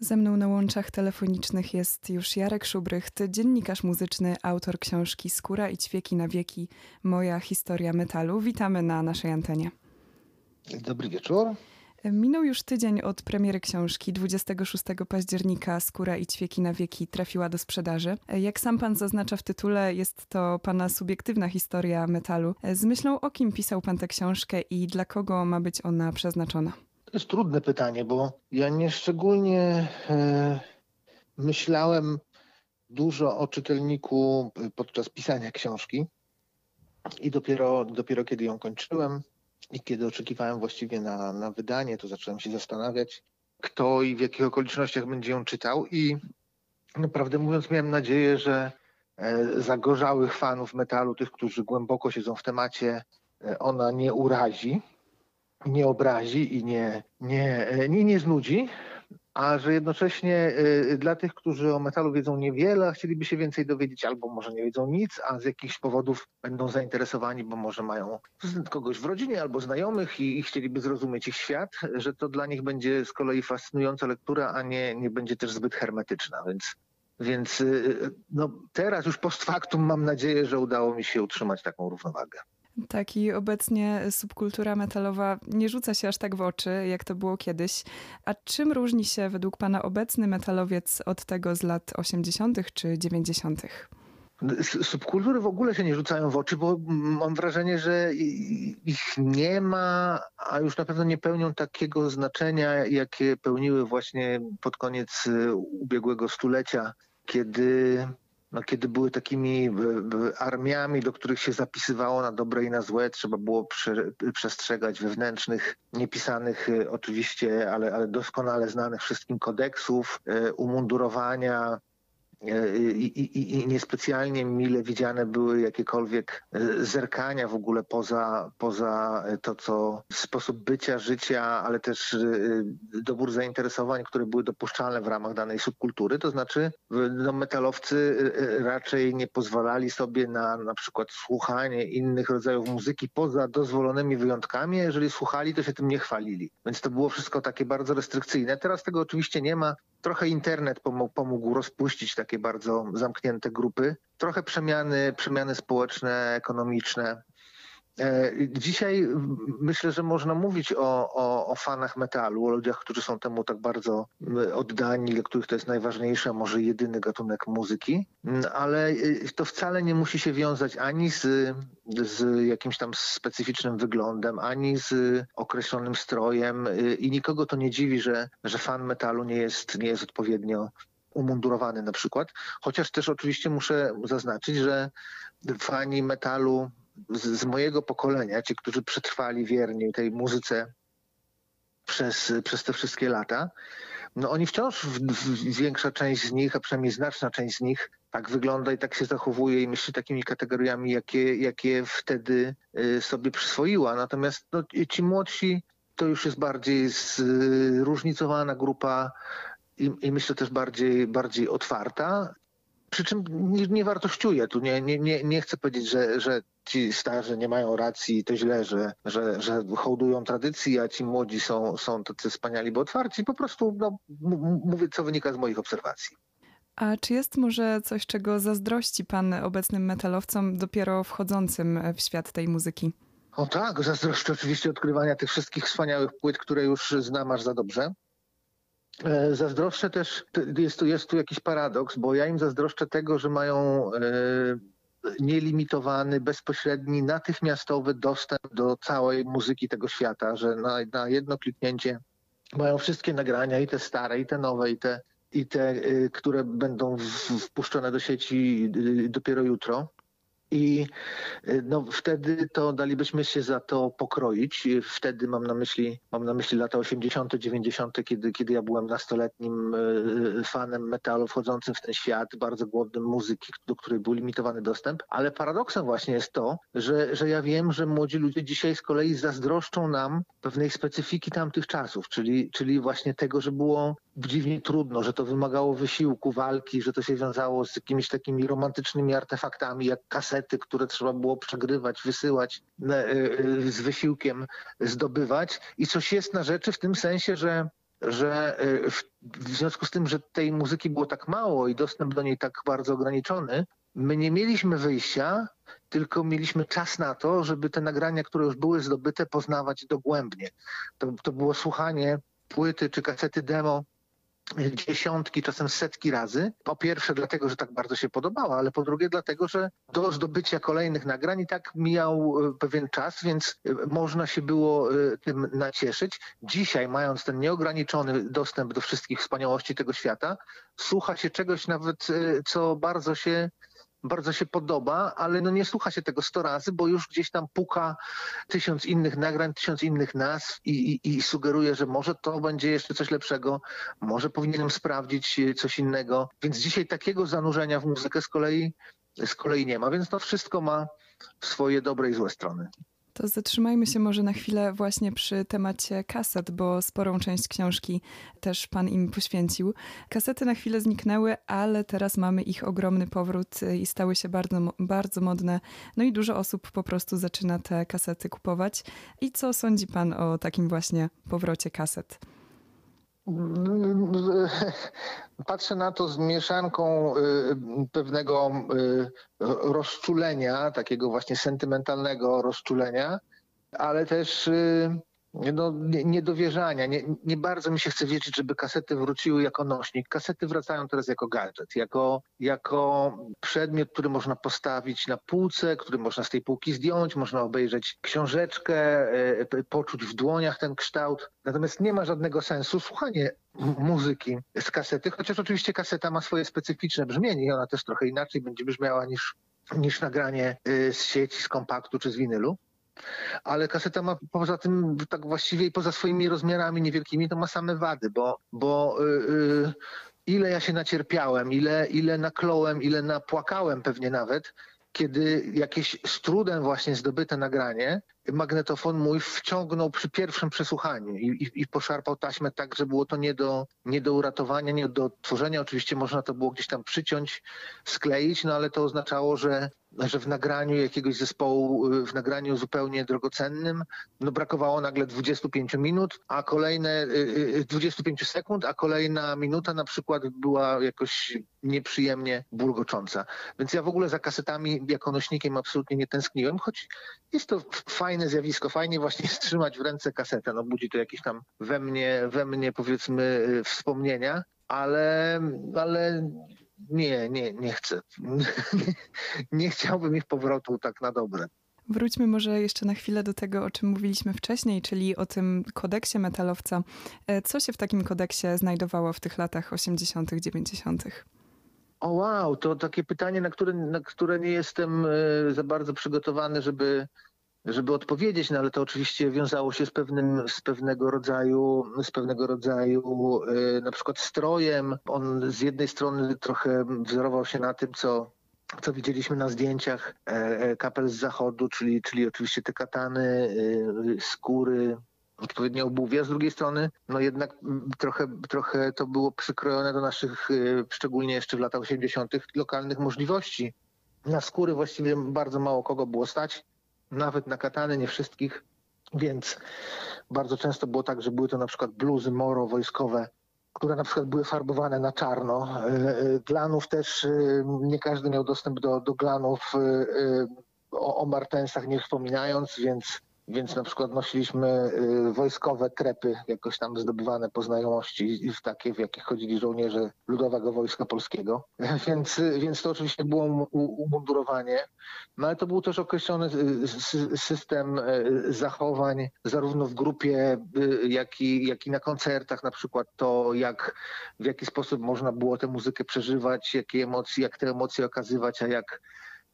Ze mną na łączach telefonicznych jest już Jarek Szubrycht, dziennikarz muzyczny, autor książki Skóra i ćwieki na wieki Moja historia metalu. Witamy na naszej antenie. Dobry wieczór. Minął już tydzień od premiery książki. 26 października Skóra i ćwieki na wieki trafiła do sprzedaży. Jak sam pan zaznacza w tytule, jest to pana subiektywna historia metalu. Z myślą o kim pisał pan tę książkę i dla kogo ma być ona przeznaczona? To jest trudne pytanie, bo ja nie szczególnie e, myślałem dużo o czytelniku podczas pisania książki i dopiero, dopiero kiedy ją kończyłem i kiedy oczekiwałem właściwie na, na wydanie, to zacząłem się zastanawiać, kto i w jakich okolicznościach będzie ją czytał i naprawdę mówiąc miałem nadzieję, że e, zagorzałych fanów metalu, tych, którzy głęboko siedzą w temacie, e, ona nie urazi nie obrazi i nie, nie, nie, nie znudzi, a że jednocześnie y, dla tych, którzy o metalu wiedzą niewiele, a chcieliby się więcej dowiedzieć, albo może nie wiedzą nic, a z jakichś powodów będą zainteresowani, bo może mają kogoś w rodzinie albo znajomych i, i chcieliby zrozumieć ich świat, że to dla nich będzie z kolei fascynująca lektura, a nie, nie będzie też zbyt hermetyczna, więc więc y, no, teraz już post factum mam nadzieję, że udało mi się utrzymać taką równowagę. Tak, i obecnie subkultura metalowa nie rzuca się aż tak w oczy, jak to było kiedyś. A czym różni się według Pana obecny metalowiec od tego z lat 80. czy 90.? Subkultury w ogóle się nie rzucają w oczy, bo mam wrażenie, że ich nie ma, a już na pewno nie pełnią takiego znaczenia, jakie pełniły właśnie pod koniec ubiegłego stulecia, kiedy no, kiedy były takimi armiami, do których się zapisywało na dobre i na złe, trzeba było prze, przestrzegać wewnętrznych, niepisanych e, oczywiście, ale, ale doskonale znanych wszystkim kodeksów, e, umundurowania, E, I, i, I, niespecjalnie mile widziane były jakiekolwiek e, zerkania w ogóle poza, poza to, co sposób bycia, życia, ale też e, dobór zainteresowań, które były dopuszczalne w ramach danej subkultury. To znaczy, no, metalowcy raczej nie pozwalali sobie na na przykład słuchanie innych rodzajów muzyki poza dozwolonymi wyjątkami. Jeżeli słuchali, to się tym nie chwalili. Więc to było wszystko takie bardzo restrykcyjne. Teraz tego oczywiście nie ma. Trochę internet pomógł, pomógł rozpuścić takie bardzo zamknięte grupy. Trochę przemiany, przemiany społeczne, ekonomiczne. E, dzisiaj myślę, że można mówić o, o, o, fanach metalu, o ludziach, którzy są temu tak bardzo oddani, dla których to jest najważniejszy, a może jedyny gatunek muzyki, ale e, to wcale nie musi się wiązać ani z, z jakimś tam specyficznym wyglądem, ani z określonym strojem e, i nikogo to nie dziwi, że, że fan metalu nie jest, nie jest odpowiednio umundurowany na przykład, chociaż też oczywiście muszę zaznaczyć, że fani metalu z, mojego pokolenia, ci, którzy przetrwali wiernie tej muzyce przez, przez te wszystkie lata, no oni wciąż, w, w, większa część z nich, a przynajmniej znaczna część z nich, tak wygląda i tak się zachowuje i myśli takimi kategoriami, jakie, jakie wtedy y, sobie przyswoiła. Natomiast no, ci młodsi to już jest bardziej zróżnicowana grupa i, i myślę też bardziej, bardziej otwarta. Przy czym nie, nie wartościuję tu, nie, nie, nie, nie chcę powiedzieć, że, że ci starzy nie mają racji, to źle, że, że, że hołdują tradycji, a ci młodzi są, są tacy wspaniali, bo otwarci. Po prostu no, mówię, co wynika z moich obserwacji. A czy jest może coś, czego zazdrości pan obecnym metalowcom dopiero wchodzącym w świat tej muzyki? O tak, zazdroszczę oczywiście odkrywania tych wszystkich wspaniałych płyt, które już znam aż za dobrze. E, zazdroszczę też, jest tu, jest tu jakiś paradoks, bo ja im zazdroszczę tego, że mają e, nielimitowany, bezpośredni, natychmiastowy dostęp do całej muzyki tego świata, że na, na jedno kliknięcie mają wszystkie nagrania, i te stare, i te nowe, i te, i te y, które będą wpuszczone do sieci y, dopiero jutro. I y, no, wtedy to dalibyśmy się za to pokroić. Wtedy mam na myśli, mam na myśli lata 80., 90., kiedy, kiedy ja byłem nastoletnim y, fanem metalu wchodzącym w ten świat, bardzo głodnym muzyki, do której był limitowany dostęp. Ale paradoksem właśnie jest to, że, że ja wiem, że młodzi ludzie dzisiaj z kolei zazdroszczą nam pewnej specyfiki tamtych czasów, czyli, czyli właśnie tego, że było dziwnie trudno, że to wymagało wysiłku, walki, że to się wiązało z jakimiś takimi romantycznymi artefaktami, jak kasety, które trzeba było przegrywać, wysyłać, e, e, z wysiłkiem zdobywać. I coś jest na rzeczy w tym sensie, że że w, w związku z tym, że tej muzyki było tak mało i dostęp do niej tak bardzo ograniczony, my nie mieliśmy wyjścia, tylko mieliśmy czas na to, żeby te nagrania, które już były zdobyte, poznawać dogłębnie. To, to było słuchanie płyty czy kasety demo dziesiątki, czasem setki razy. Po pierwsze dlatego, że tak bardzo się podobała, ale po drugie dlatego, że do zdobycia kolejnych nagrań i tak mijał e, pewien czas, więc e, można się było e, tym nacieszyć. Dzisiaj, mając ten nieograniczony dostęp do wszystkich wspaniałości tego świata, słucha się czegoś nawet, co bardzo się bardzo się podoba, ale no nie słucha się tego sto razy, bo już gdzieś tam puka tysiąc innych nagrań, tysiąc innych nazw i, i, i sugeruje, że może to będzie jeszcze coś lepszego, może powinienem sprawdzić coś innego. Więc dzisiaj takiego zanurzenia w muzykę z kolei, z kolei nie ma, więc to wszystko ma swoje dobre i złe strony. To zatrzymajmy się może na chwilę właśnie przy temacie kaset, bo sporą część książki też pan im poświęcił. Kasety na chwilę zniknęły, ale teraz mamy ich ogromny powrót i stały się bardzo, bardzo modne. No i dużo osób po prostu zaczyna te kasety kupować. I co sądzi pan o takim właśnie powrocie kaset? Patrzę na to z mieszanką y, pewnego y, rozczulenia, takiego właśnie sentymentalnego rozczulenia, ale też y, no, niedowierzania. Nie, nie bardzo mi się chce wierzyć, żeby kasety wróciły jako nośnik. Kasety wracają teraz jako gadżet, jako, jako przedmiot, który można postawić na półce, który można z tej półki zdjąć, można obejrzeć książeczkę, e, poczuć w dłoniach ten kształt. Natomiast nie ma żadnego sensu słuchanie muzyki z kasety, chociaż oczywiście kaseta ma swoje specyficzne brzmienie i ona też trochę inaczej będzie brzmiała niż, niż nagranie y, z sieci, z kompaktu czy z winylu ale kaseta ma poza tym, tak właściwie i poza swoimi rozmiarami niewielkimi, to ma same wady, bo, bo yy, ile ja się nacierpiałem, ile, ile nakląłem, ile napłakałem pewnie nawet, kiedy jakieś z trudem właśnie zdobyte nagranie magnetofon mój wciągnął przy pierwszym przesłuchaniu i, i, i, poszarpał taśmę tak, że było to nie do, nie do uratowania, nie do odtworzenia. Oczywiście można to było gdzieś tam przyciąć, skleić, no ale to oznaczało, że że w nagraniu jakiegoś zespołu, w nagraniu zupełnie drogocennym, no brakowało nagle 25 minut, a kolejne 25 y, y, sekund, a kolejna minuta na przykład była jakoś nieprzyjemnie bulgocząca. Więc ja w ogóle za kasetami jako nośnikiem absolutnie nie tęskniłem, choć jest to fajne zjawisko, fajnie właśnie trzymać w ręce kasetę, no budzi to jakieś tam we mnie, we mnie powiedzmy y, wspomnienia, ale, ale nie, nie, nie chcę. nie chciałbym ich powrotu tak na dobre. Wróćmy może jeszcze na chwilę do tego, o czym mówiliśmy wcześniej, czyli o tym kodeksie metalowca. E, co się w takim kodeksie znajdowało w tych latach 80., 90.? O wow, to takie pytanie, na które, na które nie jestem e, za bardzo przygotowany, żeby, żeby odpowiedzieć, no ale to oczywiście wiązało się z pewnym, z pewnego rodzaju, z pewnego rodzaju yy, na przykład strojem. On z jednej strony trochę wzorował się na tym, co co widzieliśmy na zdjęciach e, e, kapel z zachodu, czyli, czyli oczywiście te katany, skóry, odpowiednie obuwie, z drugiej strony no jednak trochę, trochę to było przykrojone do naszych, szczególnie jeszcze w latach 80., lokalnych możliwości. Na skóry właściwie bardzo mało kogo było stać nawet na katany, nie wszystkich, więc bardzo często było tak, że były to na przykład bluzy moro wojskowe, które na przykład były farbowane na czarno. E, e, glanów też e, nie każdy miał dostęp do, do glanów o, o martensach nie wspominając, więc więc na przykład nosiliśmy y, wojskowe trepy, jakoś tam zdobywane po znajomości, w takie, w jakich chodzili żołnierze Ludowego Wojska Polskiego. Więc, więc to oczywiście było umundurowanie. No ale to był też określony y, system y, zachowań, zarówno w grupie, jak i, jak i na koncertach, na przykład to, jak, w jaki sposób można było tę muzykę przeżywać, jakie emocje, jak te emocje okazywać, a jak,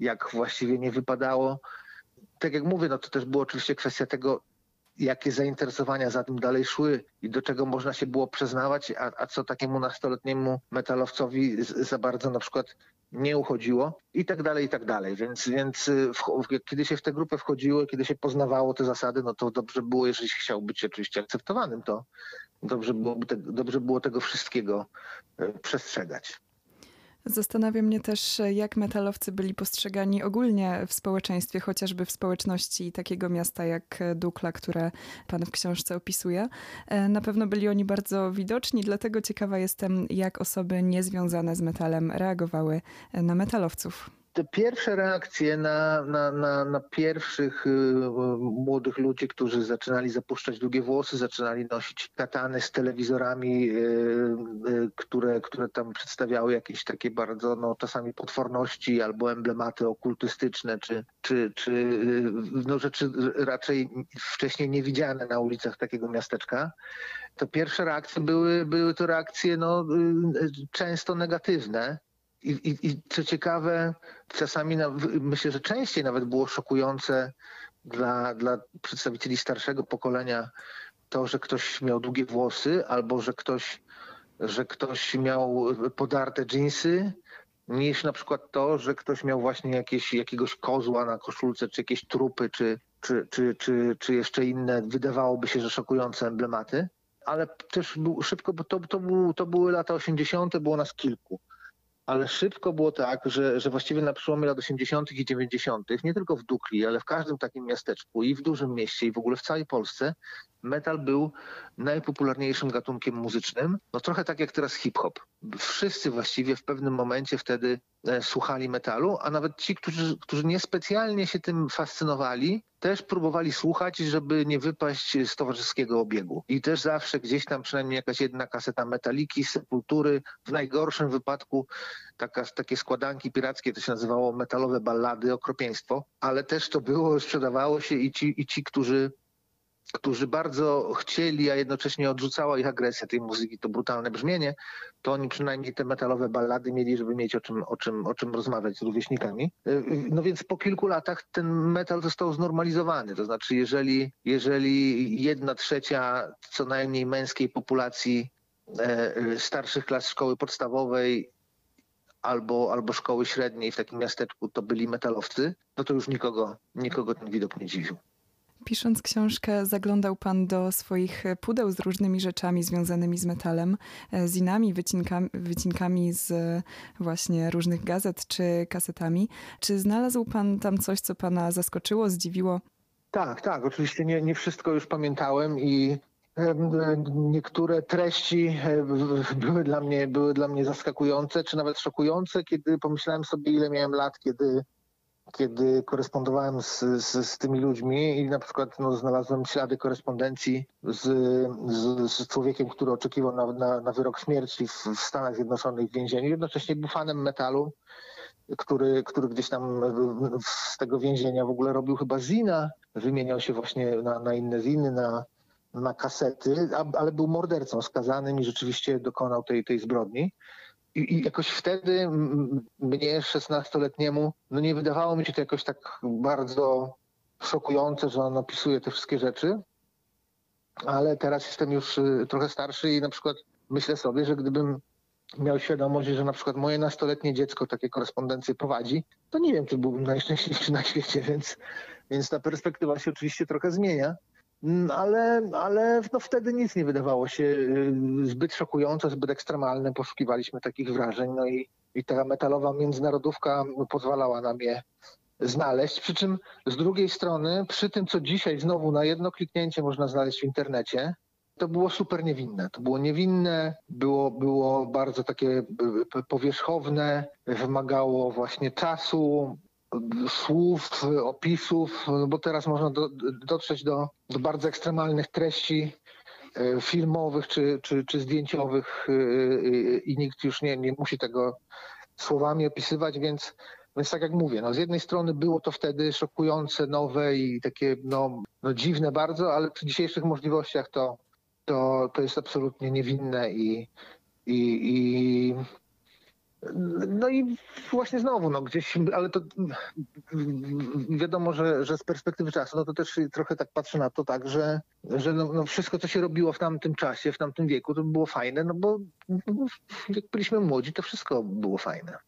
jak właściwie nie wypadało tak jak mówię, no to też było oczywiście kwestia tego, jakie zainteresowania za tym dalej szły i do czego można się było przyznawać, a, a co takiemu nastoletniemu metalowcowi za bardzo na przykład nie uchodziło i tak dalej, i tak dalej. Więc, więc y, w, kiedy się w tę grupę wchodziło, kiedy się poznawało te zasady, no to dobrze było, jeżeli chciał być oczywiście akceptowanym, to dobrze było, te, dobrze było tego wszystkiego y, przestrzegać. Zastanawia mnie też, jak metalowcy byli postrzegani ogólnie w społeczeństwie, chociażby w społeczności takiego miasta jak Dukla, które pan w książce opisuje. E, na pewno byli oni bardzo widoczni, dlatego ciekawa jestem, jak osoby niezwiązane z metalem reagowały na metalowców te pierwsze reakcje na, na, na, na pierwszych y, młodych ludzi, którzy zaczynali zapuszczać długie włosy, zaczynali nosić katany z telewizorami, y, y, które, które tam przedstawiały jakieś takie bardzo no, czasami potworności albo emblematy okultystyczne, czy, czy, czy y, no, rzeczy raczej wcześniej niewidziane na ulicach takiego miasteczka to pierwsze reakcje były, były to reakcje no, y, często negatywne. I, i, I, co ciekawe, czasami myślę, że częściej nawet było szokujące dla, dla przedstawicieli starszego pokolenia to, że ktoś miał długie włosy albo że ktoś, że ktoś miał podarte dżinsy, niż na przykład to, że ktoś miał właśnie jakieś, jakiegoś kozła na koszulce, czy jakieś trupy, czy, czy, czy, czy, czy jeszcze inne, wydawałoby się, że szokujące emblematy. Ale też szybko, bo to, to, był, to były lata 80., było nas kilku ale szybko było tak, że, że właściwie na przełomie lat 80. i 90., nie tylko w Dukli, ale w każdym takim miasteczku i w dużym mieście i w ogóle w całej Polsce, metal był najpopularniejszym gatunkiem muzycznym. No trochę tak jak teraz hip-hop. Wszyscy właściwie w pewnym momencie wtedy e, słuchali metalu, a nawet ci, którzy, którzy niespecjalnie się tym fascynowali, też próbowali słuchać, żeby nie wypaść z towarzyskiego obiegu. I też zawsze gdzieś tam przynajmniej jakaś jedna kaseta metaliki, sepultury, w najgorszym wypadku taka, takie składanki pirackie, to się nazywało metalowe ballady, okropieństwo, ale też to było, sprzedawało się i ci, i ci którzy którzy bardzo chcieli, a jednocześnie odrzucała ich agresja tej muzyki, to brutalne brzmienie, to oni przynajmniej te metalowe ballady mieli, żeby mieć o czym, o czym, o czym rozmawiać z rówieśnikami. No więc po kilku latach ten metal został znormalizowany. To znaczy, jeżeli, jeżeli jedna trzecia co najmniej męskiej populacji e, starszych klas szkoły podstawowej albo, albo szkoły średniej w takim miasteczku to byli metalowcy, no to już nikogo, nikogo ten widok nie dziwił. Pisząc książkę, zaglądał Pan do swoich pudeł z różnymi rzeczami związanymi z metalem, e, z inami wycinkami, wycinkami z właśnie różnych gazet czy kasetami. Czy znalazł Pan tam coś, co Pana zaskoczyło, zdziwiło? Tak, tak. Oczywiście nie, nie wszystko już pamiętałem i Niektóre treści e, były dla, mnie, były dla mnie zaskakujące, czy nawet szokujące, kiedy pomyślałem sobie, ile miałem lat, kiedy kiedy korespondowałem z, z, z, tymi ludźmi i na przykład no, znalazłem ślady korespondencji z, z, z człowiekiem, który oczekiwał na, na, na wyrok śmierci w, w, Stanach Zjednoczonych w więzieniu. Jednocześnie był fanem metalu, który, który gdzieś tam z tego więzienia w ogóle robił chyba zina, wymieniał się właśnie na, na inne ziny, na, na kasety, ale był mordercą skazanym i rzeczywiście dokonał tej, tej zbrodni. I, I, jakoś wtedy mnie, 16-letniemu, no nie wydawało mi się to jakoś tak bardzo szokujące, że on opisuje te wszystkie rzeczy. Ale teraz jestem już y, trochę starszy i na przykład myślę sobie, że gdybym miał świadomość, że na przykład moje nastoletnie dziecko takie korespondencje prowadzi, to nie wiem, czy byłbym najszczęśliwszy na świecie, więc, więc ta perspektywa się oczywiście trochę zmienia. Mm, ale, ale no wtedy nic nie wydawało się y, zbyt szokujące, zbyt ekstremalne. Poszukiwaliśmy takich wrażeń, no i, i ta metalowa międzynarodówka pozwalała nam je znaleźć. Przy czym z drugiej strony, przy tym, co dzisiaj znowu na jedno kliknięcie można znaleźć w internecie, to było super niewinne. To było niewinne, było, było bardzo takie y, powierzchowne, wymagało właśnie czasu, słów, opisów, no bo teraz można do, dotrzeć do, do bardzo ekstremalnych treści e, filmowych czy, czy, czy zdjęciowych e, e, i nikt już nie, nie musi tego słowami opisywać, więc, więc tak jak mówię, no z jednej strony było to wtedy szokujące, nowe i takie no, no dziwne bardzo, ale przy dzisiejszych możliwościach to, to, to jest absolutnie niewinne i, i, i no i właśnie znowu, no gdzieś, ale to wiadomo, że, że z perspektywy czasu, no to też trochę tak patrzę na to tak, że, że no, no wszystko, co się robiło w tamtym czasie, w tamtym wieku, to było fajne, no bo, jak byliśmy młodzi, to wszystko było fajne.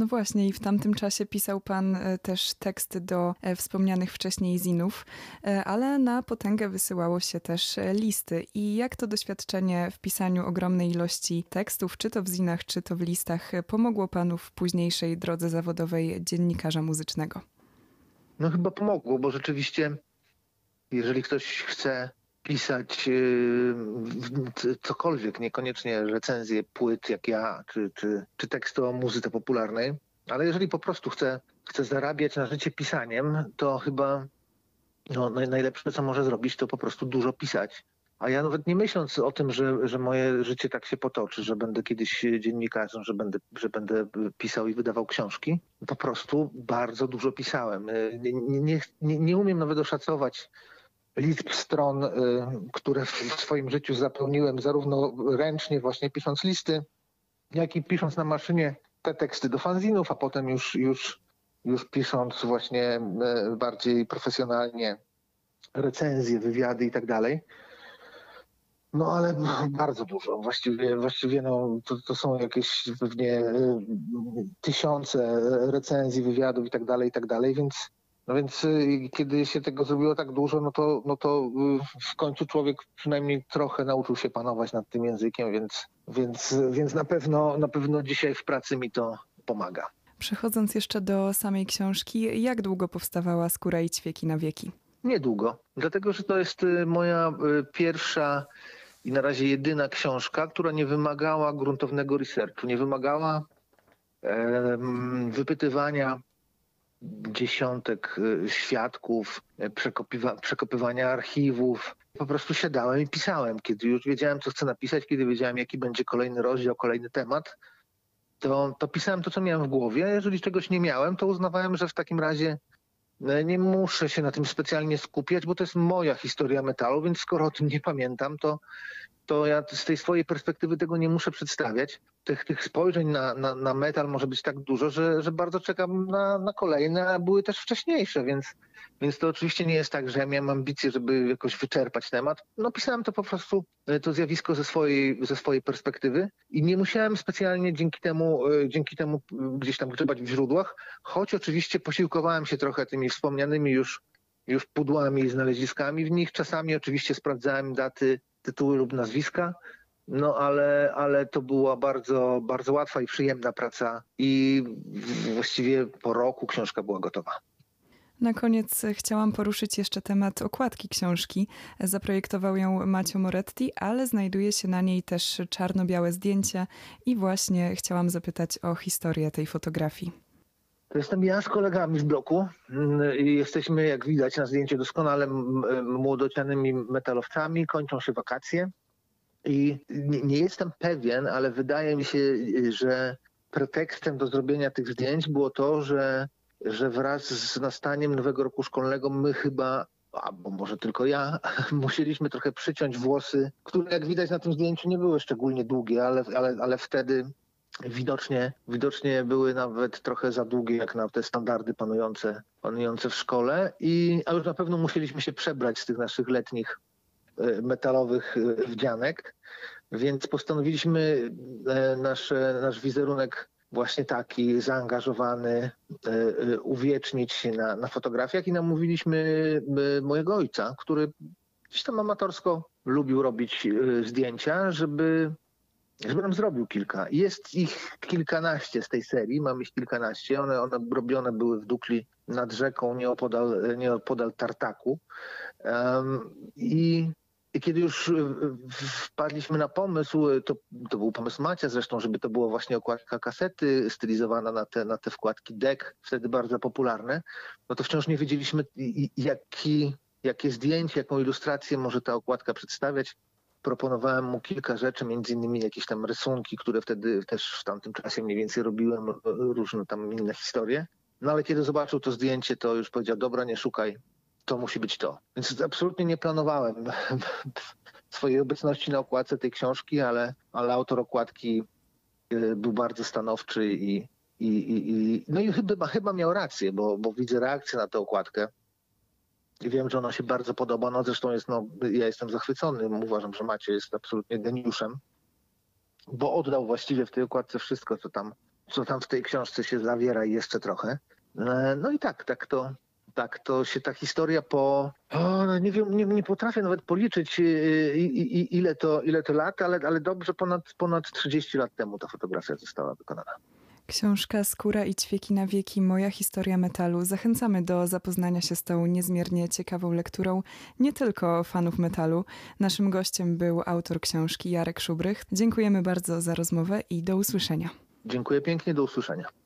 No właśnie, i w tamtym czasie pisał pan e, też teksty do e, wspomnianych wcześniej zinów, e, ale na potęgę wysyłało się też listy. I jak to doświadczenie w pisaniu ogromnej ilości tekstów, czy to w zinach, czy to w listach, pomogło panu w późniejszej drodze zawodowej dziennikarza muzycznego? No chyba pomogło, bo rzeczywiście, jeżeli ktoś chce pisać yy, cokolwiek, niekoniecznie recenzje płyt jak ja, czy, czy, czy teksty o muzyce popularnej, ale jeżeli po prostu chce, chce zarabiać na życie pisaniem, to chyba no, najlepsze, co może zrobić, to po prostu dużo pisać. A ja nawet nie myśląc o tym, że, że moje życie tak się potoczy, że będę kiedyś dziennikarzem, że będę, że będę pisał i wydawał książki, po prostu bardzo dużo pisałem. Nie, nie, nie, nie umiem nawet oszacować liczb stron, y, które w swoim życiu zapełniłem, zarówno ręcznie, właśnie pisząc listy, jak i pisząc na maszynie te teksty do fanzinów, a potem już, już, już pisząc właśnie y, bardziej profesjonalnie recenzje, wywiady i tak dalej. No ale bardzo dużo. Właściwie, właściwie no, to, to są jakieś pewnie y, tysiące recenzji, wywiadów i tak dalej, i tak dalej, więc no więc y, kiedy się tego zrobiło tak dużo, no to, no to y, w końcu człowiek przynajmniej trochę nauczył się panować nad tym językiem, więc, więc, więc na, pewno, na pewno dzisiaj w pracy mi to pomaga. Przechodząc jeszcze do samej książki, jak długo powstawała Skóra i ćwieki na wieki? Niedługo, dlatego że to jest y, moja pierwsza i na razie jedyna książka, która nie wymagała gruntownego researchu, nie wymagała wypytywania dziesiątek y, świadków, y, przekopywania archiwów. Po prostu siadałem i pisałem. Kiedy już wiedziałem, co chcę napisać, kiedy wiedziałem, jaki będzie kolejny rozdział, kolejny temat, to, to pisałem to, co miałem w głowie. Jeżeli czegoś nie miałem, to uznawałem, że w takim razie y, nie muszę się na tym specjalnie skupiać, bo to jest moja historia metalu, więc skoro o tym nie pamiętam, to, to ja z tej swojej perspektywy tego nie muszę przedstawiać. Tych, tych spojrzeń na, na, na metal może być tak dużo, że, że bardzo czekam na, na kolejne, a były też wcześniejsze, więc, więc to oczywiście nie jest tak, że ja miałem ambicje, żeby jakoś wyczerpać temat. No pisałem to po prostu, e, to zjawisko ze swojej, ze swojej perspektywy i nie musiałem specjalnie dzięki temu, e, dzięki temu gdzieś tam grzebać w źródłach, choć oczywiście posiłkowałem się trochę tymi wspomnianymi już już pudłami i znaleziskami w nich. Czasami oczywiście sprawdzałem daty tytuły lub nazwiska. No ale, ale to była bardzo, bardzo łatwa i przyjemna praca i właściwie po roku książka była gotowa. Na koniec chciałam poruszyć jeszcze temat okładki książki. Zaprojektował ją Macio Moretti, ale znajduje się na niej też czarno-białe zdjęcie i właśnie chciałam zapytać o historię tej fotografii. To jestem ja z kolegami z bloku i jesteśmy, jak widać na zdjęciu, doskonale młodocianymi metalowcami. Kończą się wakacje i nie jestem pewien, ale wydaje mi się, że pretekstem do zrobienia tych zdjęć było to, że, że wraz z nastaniem nowego roku szkolnego my chyba albo może tylko ja, musieliśmy trochę przyciąć włosy, które jak widać na tym zdjęciu nie były szczególnie długie, ale, ale, ale wtedy widocznie, widocznie były nawet trochę za długie jak na te standardy panujące, panujące w szkole, i, a już na pewno musieliśmy się przebrać z tych naszych letnich e, metalowych e, wdzianek, więc postanowiliśmy e, nasz, nasz wizerunek właśnie taki zaangażowany uwiecznić na, na fotografiach i namówiliśmy mojego ojca, który gdzieś tam amatorsko lubił robić zdjęcia, żeby żeby nam zrobił kilka. Jest ich kilkanaście z tej serii, mamy ich kilkanaście. One, one robione były w Dukli nad rzeką, nieopodal, nieopodal Tartaku. Um, i, I kiedy już wpadliśmy na pomysł, to, to był pomysł Macia zresztą, żeby to było właśnie okładka kasety stylizowana na te, na te wkładki deck, wtedy bardzo popularne, no to wciąż nie wiedzieliśmy jaki, jakie zdjęcie, jaką ilustrację może ta okładka przedstawiać proponowałem mu kilka rzeczy, między innymi jakieś tam rysunki, które wtedy też w tamtym czasie mniej więcej robiłem, różne tam inne historie. No ale kiedy zobaczył to zdjęcie, to już powiedział, dobra, nie szukaj, to musi być to. Więc absolutnie nie planowałem swojej obecności na okładce tej książki, ale, ale autor okładki y, był bardzo stanowczy i, i, i, i no i chyba, chyba miał rację, bo, bo widzę reakcję na tę okładkę. Wiem, że ona się bardzo podoba. No zresztą jest, no, ja jestem zachwycony. Uważam, że Macie jest absolutnie geniuszem, bo oddał właściwie w tej okładce wszystko, co tam, co tam w tej książce się zawiera i jeszcze trochę. E, No i tak, tak to, tak to się ta historia po, o, no nie wiem, nie, nie potrafię nawet policzyć y, i, i, ile, to, ile to lat, ale, ale dobrze ponad, ponad 30 lat temu ta fotografia została wykonana. Książka Skóra i ćwieki na wieki Moja historia metalu. Zachęcamy do zapoznania się z tą niezmiernie ciekawą lekturą nie tylko fanów metalu. Naszym gościem był autor książki Jarek Szubrych. Dziękujemy bardzo za rozmowę i do usłyszenia. Dziękuję pięknie, do usłyszenia.